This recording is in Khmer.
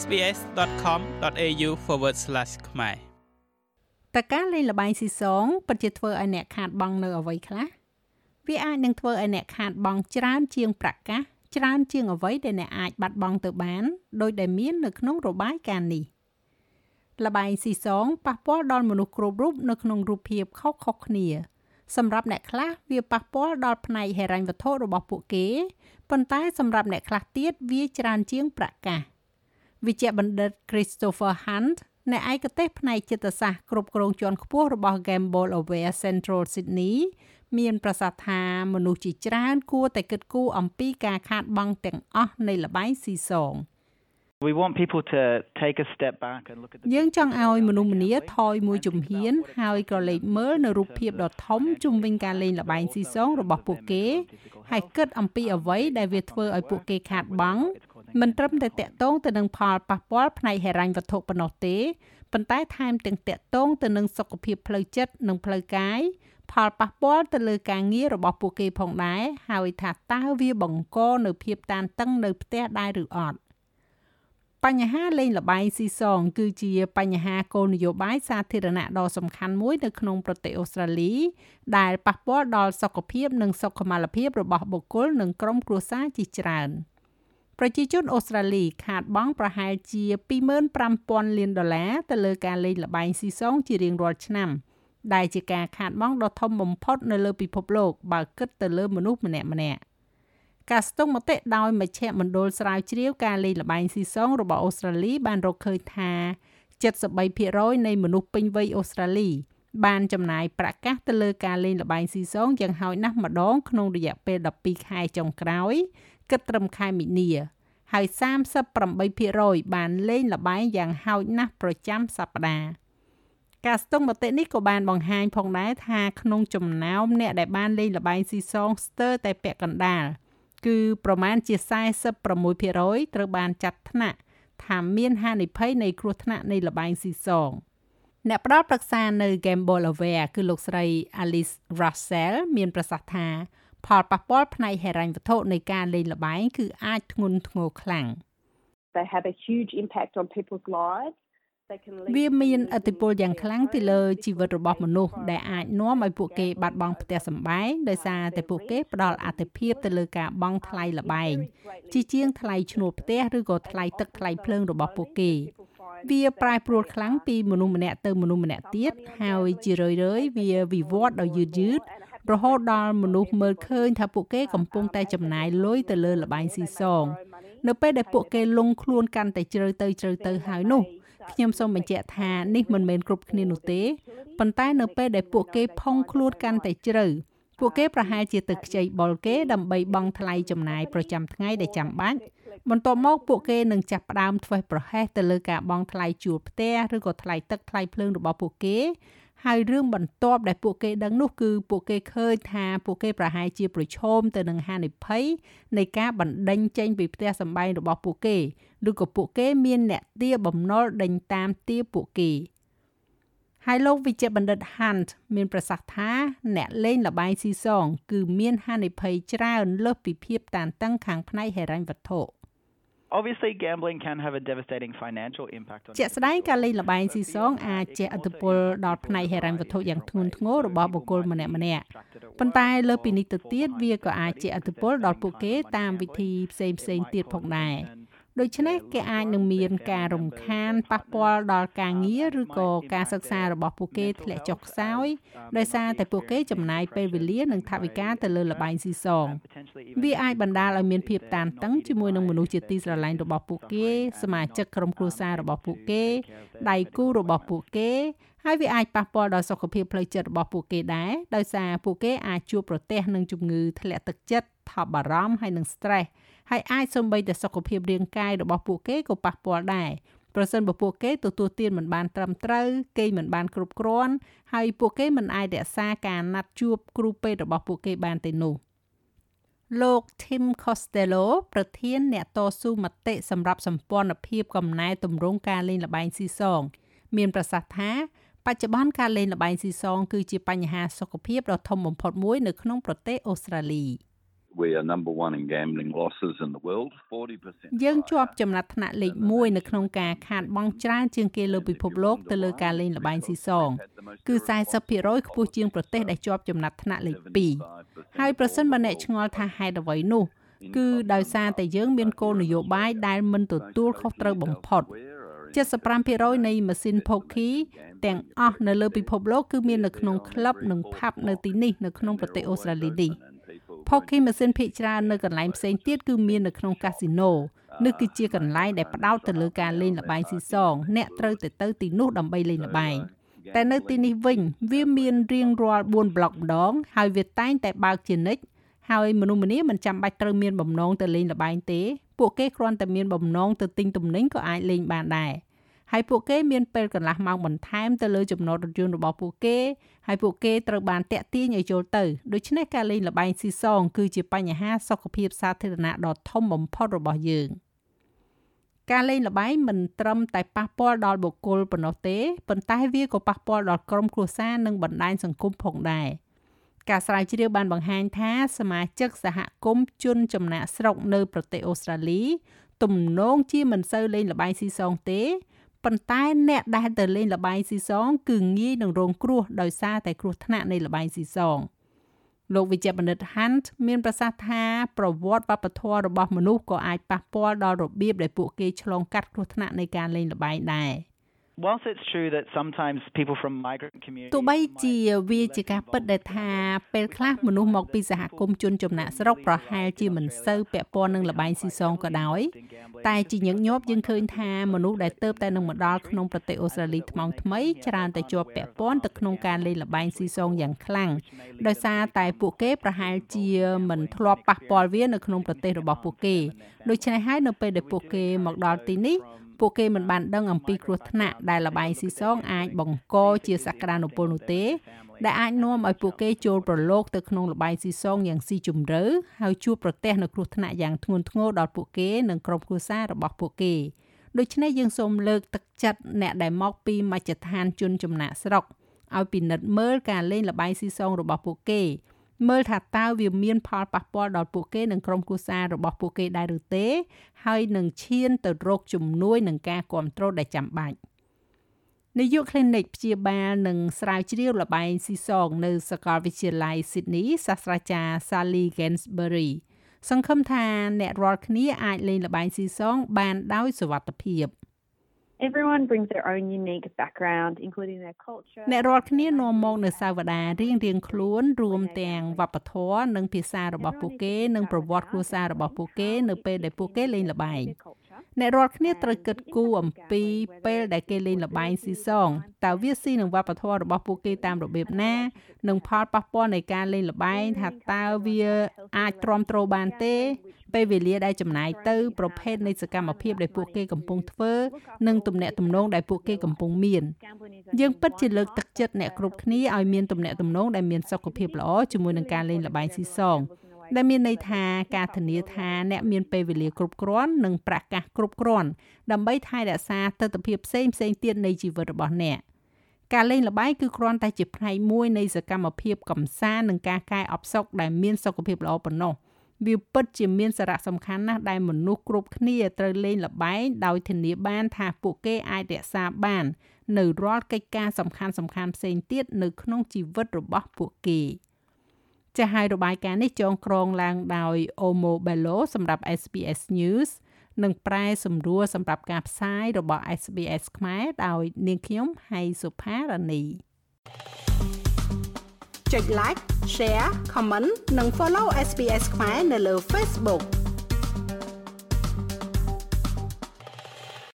sbs.com.au/ ខ្មែរតើការលេងល្បែងស៊ីសងពិតជាធ្វើឲ្យអ្នកខាតបង់នៅអ្វីខ្លះវាអាចនឹងធ្វើឲ្យអ្នកខាតបង់ច្រើនជាងប្រកាសច្រើនជាងអ្វីដែលអ្នកអាចបាត់បង់ទៅបានដោយដែលមាននៅក្នុងរបាយការណ៍នេះលបែងស៊ីសងប៉ះពាល់ដល់មនុស្សគ្រប់រូបនៅក្នុងរូបភាពខុសៗគ្នា សម្រាប់អ្នកខ្លះវាប៉ះពាល់ដល់ផ្នែកហិរញ្ញវត្ថុរបស់ពួកគេប៉ុន្តែសម្រាប់អ្នកខ្លះទៀតវាច្រើនជាងប្រកាស វិជ្ជបណ្ឌិត Christopher Hunt អ្នកឯកទេសផ្នែកចិត្តសាស្ត្រគ្រប់គ្រងជាន់ខ្ពស់របស់ Gamble Aware Central Sydney មានប្រសាសន៍ថាមនុស្សជាច្រើន គួរតែគិតគូរអំពីការខាតបង់ទាំងអស់នៃលបែងស៊ីសង We want people to take a step back and look at the យើងចង់ឲ្យមនុស្សម្នាថយមួយជំហាន ហើយក៏លេចមើលនៅរូបភាពដ៏ធំជុំវិញការលេងល្បែងស៊ីសងរបស់ពួកគេ ហើយគិតអំពីអ្វីដែលវាធ្វើឲ្យពួកគេខាតបង់ មិនត្រឹមតែតកតងទៅនឹងផលប៉ះពាល់ផ្នែកហិរញ្ញវត្ថុប៉ុណ្ណោះទេប៉ុន្តែថែមទាំងតកតងទៅនឹងសុខភាពផ្លូវចិត្តនិងផ្លូវកាយផលប៉ះពាល់ទៅលើការងាររបស់ពួកគេផងដែរហើយថាតើវាបង្កនៅភាពតានតឹងនៅផ្ទះដែរឬអត់បញ្ហាលេងលបែងស៊ីសង គឺជាបញ្ហាគោលនយោបាយសាធារណៈដ៏សំខាន់មួយនៅក្នុងប្រទេសអូស្ត្រាលី ដែលប៉ះពាល់ដល់សុខភាពនិងសុខុមាលភាពរបស់បុគ្គលនិងក្រុមគ្រួសារជាច្រើន។ ប្រជាជនអូស្ត្រាលីខាតបង់ប្រហែលជា25,000លានដុល្លារទៅលើការលេងល្បែងស៊ីសងជារៀងរាល់ឆ្នាំដែលជាការខាតបង់ដ៏ធំបំផុតនៅលើពិភពលោកបើគិតទៅលើមនុស្សម្នាក់ម្នាក់ការស្ទង់មតិដោយមជ្ឈមណ្ឌលស្រាវជ្រាវការលេងល្បែងស៊ីសងរបស់អូស្ត្រាលីបានរកឃើញថា73%នៃមនុស្សពេញវ័យអូស្ត្រាលី បានចំណាយប្រាក់កាសទៅលើការលេងល្បែងស៊ីសងយ៉ាងហោចណាស់ម្ដងក្នុងរយៈពេល12ខែចុងក្រោយ គិតត្រឹមខែមីនា ហើយ38%បានលេងល្បែងយ៉ាងហោចណាស់ប្រចាំសប្តាហ៍ការស្ទង់មតិនេះក៏បានបង្ហាញផងដែរថាក្នុងចំណោមអ្នកដែលបានលេងល្បែងស៊ីសងស្ទើរតែពាក់កណ្ដាលគឺប្រមាណជា46%ត្រូវបានចាត់ថ្នាក់ថាមានហានិភ័យនៃគ្រោះថ្នាក់នៃល្បែងស៊ីសងអ្នកផ្ដល់ប្រឹក្សានៅ Gamble Aware គឺលោកស្រី Alice Russell មានប្រសាសន៍ថា ផលប៉ះពាល់ផ្នែកហិរញ្ញវត្ថុនៃការលេងល្បែងគឺអាចធ្ងន់ធ្ងរខ្លាំង They have a huge impact on people's lives វាមានឥទ្ធិពលយ៉ាងខ្លាំងទៅលើជីវិតរបស់មនុស្សដែលអាចនាំឲ្យពួកគេបាត់បង់ផ្ទះសម្បែងដោយសារតែពួកគេផ្ដល់អត្ថិភាពទៅលើការបង់ថ្លៃលបែងជាជាងថ្លៃឈ្នួលផ្ទះឬក៏ថ្លៃទឹកថ្លៃភ្លើងរបស់ពួកគេ វាប្រែប្រួលខ្លាំងពីមនុស្សម្នាក់ទៅមនុស្សម្នាក់ទៀតហើយជារឿយៗវាវិវត្តដោយយឺតយឺត រហូតដល់មនុស្សមើលឃើញថាពួកគេកំពុងតែចំណាយលុយទៅលើលបែងស៊ីសង នៅពេលដែលពួកគេលងខ្លួនកាន់តែជ្រៅទៅជ្រៅទៅហើយនោះខ្ញុំសូមបញ្ជាក់ថានេះមិនមែនគ្រប់គ្នានោះទេប៉ុន្តែនៅពេលដែលពួកគេផុងខ្លួនកាន់តែជ្រៅពួកគេប្រហែលជាទៅខ្ចីបុលគេដើម្បីបង់ថ្លៃចំណាយប្រចាំថ្ងៃដែលចាំបាច់បន្ទាប់មកពួកគេនឹងចាប់ផ្ដើមធ្វើប្រហែសទៅលើការបង់ថ្លៃជួលផ្ទះឬក៏ថ្លៃទឹកថ្លៃភ្លើងរបស់ពួកគេ ហើយរឿងបន្ទាប់ដែលពួកគេដឹងនោះគឺពួកគេឃើញថាពួកគេប្រហែលជាប្រឈមទៅនឹងហានិភ័យនៃការបណ្ដេញចេញពីផ្ទះសម្បែងរបស់ពួកគេឬក៏ពួកគេមានអ្នកទាបំណុលដេញតាមទាពួកគេហើយលោកវិជ្ជបណ្ឌិត Hunt មានប្រសាសន៍ថាអ្នកលេងលបែងស៊ីសង គឺមានហានិភ័យច្រើនលើសពីភាពតានតឹងខាងផ្នែកហិរញ្ញវត្ថុ។ Obviously gambling can have a devastating financial impact on ជាក់ស្ដែងការលេងល្បែងស៊ីសងអាចជះឥទ្ធិពលដល់ផ្នែកហិរញ្ញវត្ថុយ៉ាងធ្ងន់ធ្ងររបស់បុគ្គលម្នាក់ម្នាក់ប៉ុន្តែលើពីនេះទៅទៀតវាក៏អាចជះឥទ្ធិពលដល់ពួកគេតាមវិធីផ្សេងផ្សេងទៀតផងដែរ ដូច្នេះគេអាចនឹងមានការរំខានប៉ះពាល់ដល់ការងារឬក៏ការសិក្សារបស់ពួកគេធ្លាក់ចុះខ្សោយដោយសារតែពួកគេចំណាយពេលវេលានិងថវិកាទៅលើលបែងស៊ីសងវាអាចបណ្ដាលឲ្យមានភាពតានតឹងជាមួយនឹងមនុស្សជាទីស្រឡាញ់របស់ពួកគេសមាជិកក្រុមគ្រួសាររបស់ពួកគេដៃគូរបស់ពួកគេហើយវាអាចប៉ះពាល់ដល់សុខភាពផ្លូវចិត្តរបស់ពួកគេដែរដោយសារពួកគេអាចជួបប្រទះនឹងជំងឺធ្លាក់ទឹកចិត្តថប់បារម្ភហើយនិង stress ហើយអាចសំបីតែសុខភាពរាងកាយរបស់ពួកគេក៏ប៉ះពាល់ដែរប្រសិនបើពួកគេទទួលទានមិនបានត្រឹមត្រូវគេមិនបានគ្រប់គ្រាន់ហើយពួកគេមិនអាចរក្សាការណាត់ជួបគ្រូពេទ្យរបស់ពួកគេបានទេនោះលោក Tim Costello ប្រធានអ្នកតស៊ូមតិសម្រាប់សម្ព័ន្ធភាពកំណែតម្រង់ការលេងល្បែងស៊ីសង មានប្រសាសន៍ថាបច្ចុប្បន្នការលេងល្បែងស៊ីសង គឺជាបញ្ហាសុខភាពដ៏ធំបំផុតមួយនៅក្នុងប្រទេសអូស្ត្រាលី។ we are number 1 in gambling losses in the world 40%យើងជាប់ចំណាត់ថ្នាក់លេខ1នៅក្នុងការខាតបង់ច្រើនជាងគេលើពិភពលោកទៅលើការលេងល្បែងស៊ីសងគឺ40%ខ្ពស់ជាងប្រទេសដែលជាប់ចំណាត់ថ្នាក់លេខ2ហើយប្រសិនបើអ្នកឆ្ងល់ថាហេតុអ្វីនោះគឺដោយសារតែយើងមានគោលនយោបាយដែលមិនទទួលខុសត្រូវបំផុត75%នៃម៉ាស៊ីន Pokie ទាំងអស់នៅលើពិភពលោកគឺមាននៅក្នុងក្លឹបនិងផាប់នៅទីនេះនៅក្នុងប្រទេសអូស្ត្រាលីនេះ Pokie ម៉ាស៊ីនភាគច្រើននៅកន្លែងផ្សេងទៀតគឺមាននៅក្នុងកាស៊ីណូនេះគឺជាកន្លែងដែលផ្ដោតទៅលើការលេងល្បែងស៊ីសង អ្នកត្រូវទៅទៅទីនោះដើម្បីលេងល្បែងតែនៅទីនេះវិញ វាមានរៀងរាល់4ប្លុកម្ដង ហើយវាតែងតែបើកជានិច្ចហើយមនុស្សម្នាមិនចាំបាច់ត្រូវមានបំណងទៅលេងល្បែងទេ ពួកគេគ្រាន់តែមានបំណងទៅទិញទំនិញក៏អាចលេងបានដែរ ហើយពួកគេមានពេលកន្លះម៉ោងបន្ថែមទៅលើចំណតរថយន្តរបស់ពួកគេហើយពួកគេត្រូវបានតាក់ទាញឲ្យចូលទៅដូច្នេះការលេងល្បែងស៊ីសងគឺជាបញ្ហាសុខភាពសាធារណៈដ៏ធំបំផុតរបស់យើងការលេងល្បែងមិនត្រឹមតែប៉ះពាល់ដល់បុគ្គលប៉ុណ្ណោះទេប៉ុន្តែវាក៏ប៉ះពាល់ដល់ក្រុមគ្រួសារនិងបណ្ដាញសង្គមផងដែរ។ការស្រាវជ្រាវបានបង្ហាញថាសមាជិកសហគមន៍ជនចំណាក់ស្រុកនៅប្រទេសអូស្ត្រាលី ទំនងជាមិនសូវលេងល្បែងស៊ីសងទេ ប៉ុន្តែអ្នកដែលទៅលេងល្បែងស៊ីសង គឺងាយនឹងរងគ្រោះដោយសារតែគ្រោះថ្នាក់នៃល្បែងស៊ីសងលោកវិជ្ជបណ្ឌិត Hunt មានប្រសាសន៍ថាប្រវត្តិវប្បធម៌របស់មនុស្សក៏អាចប៉ះពាល់ដល់របៀបដែលពួកគេឆ្លងកាត់គ្រោះថ្នាក់នៃការលេងល្បែងដែរ។ Whilst it's true that sometimes people from migrant communities ទោះបីជាវាជាការពិតដែលថាពេលខ្លះមនុស្សមកពីសហគមន៍ជនចំណាក់ស្រុកប្រហែលជាមិនសូវពាក់ព័ន្ធនឹងល្បែងស៊ីសងក៏ដោយតែជាញឹកញាប់យើងឃើញថាមនុស្សដែលទៅតែនឹងមកដល់ក្នុងប្រទេសអូស្ត្រាលីថ្មងថ្មីច្រើនតែជាប់ពាក់ព័ន្ធទៅក្នុងការលេងល្បែងស៊ីសងយ៉ាងខ្លាំងដោយសារតែពួកគេប្រហែលជាមិនធ្លាប់ប៉ះពាល់វានៅក្នុងប្រទេសរបស់ពួកគេដូច្នេះហើយនៅពេលដែលពួកគេមកដល់ទីនេះ ពួកគេមិនបានដឹងអំពីគ្រោះថ្នាក់ដែលលបែងស៊ីសងអាចបង្កជាសក្តានុពលនោះទេដែលអាចនាំឲ្យពួកគេចូលប្រឡូកទៅក្នុងលបែងស៊ីសងយ៉ាងស៊ីជម្រៅហើយជួបប្រទះនូវគ្រោះថ្នាក់យ៉ាងធ្ងន់ធ្ងរដល់ពួកគេនិងក្រុមគ្រួសាររបស់ពួកគេដូច្នេះយើងសូមលើកទឹកចិត្តអ្នកដែលមកពីមជ្ឈដ្ឋានជនចំណាក់ស្រុកឲ្យពិនិត្យមើលការលេងលបែងស៊ីសងរបស់ពួកគេ មើលថាតើវាមានផលប៉ះពាល់ដល់ពួកគេនិងក្រុមគ្រួសាររបស់ពួកគេដែរឬទេ ហើយនឹងឈានទៅរកជំនួយនិងការគ្រប់គ្រងដែលចាំបាច់នាយក clinic ព្យាបាលនិងស្រាវជ្រាវលបែងស៊ីសងនៅសាកលវិទ្យាល័យ Sydney សាស្ត្រាចារ្យ Sally Gainsbury សង្ឃឹមថាអ្នករាល់គ្នាអាចលេងលបែងស៊ីសងបានដោយសុវត្ថិភាព។ Everyone brings their own unique background including their culture អ្នករាល់គ្នានាំមកនៅសាវតារៀងរៀងខ្លួនរួមទាំងវប្បធម៌និងភាសារបស់ពួកគេនិងប្រវត្តិគ្រួសាររបស់ពួកគេនៅពេលដែលពួកគេលេងល្បែង អ្នករាល់គ្នាត្រូវគិតគូរអំពីពេលដែលគេលេងល្បែងស៊ីសងតើវាស៊ីនឹងវប្បធម៌របស់ពួកគេតាមរបៀបណានិងផលប៉ះពាល់នៃការលេងល្បែងថាតើវាអាចទ្រាំទ្របានទេ ពេលវេលាដែលចំណាយទៅ ប្រភេទនៃសកម្មភាពដែលពួកគេកំពុងធ្វើនិងទំនាក់ទំនងដែលពួកគេកំពុងមានយើងពិតជាលើកទឹកចិត្តអ្នកគ្រប់គ្នាឲ្យមានទំនាក់ទំនងដែលមានសុខភាពល្អជាមួយនឹងការលេងល្បែងស៊ីសង ដែលមានន័យថាការធានាថាអ្នកមានពេលវេលាគ្រប់គ្រាន់និងប្រកាសគ្រប់គ្រាន់ដើម្បីថែរក្សាទស្សនវិជ្ជាផ្សេងផ្សេងទៀតនៃជីវិតរបស់អ្នកការលេងល្បែងគឺគ្រាន់តែជាផ្នែកមួយនៃសកម្មភាពកំសាន្តនិងការកែអបសុខដែលមានសុខភាពល្អប៉ុណ្ណោះវាពិតជាមានសារៈសំខាន់ណាស់ដែលមនុស្សគ្រប់គ្នាត្រូវលេងល្បែងដោយធានាបានថាពួកគេអាចរក្សាបាននៅរាល់កិច្ចការសំខាន់សំខាន់ផ្សេងទៀតនៅក្នុងជីវិតរបស់ពួកគេ ចាស់ហើយរបាយការណ៍នេះចងក្រងឡើងដោយ Omo Bello សម្រាប់ SBS News និងប្រែសម្រួលសម្រាប់ការផ្សាយរបស់ SBS ខ្មែរដោយនាងខ្ញុំហៃសុផារ៉ានីចុច like share comment និង follow SBS ខ្មែរនៅលើ Facebook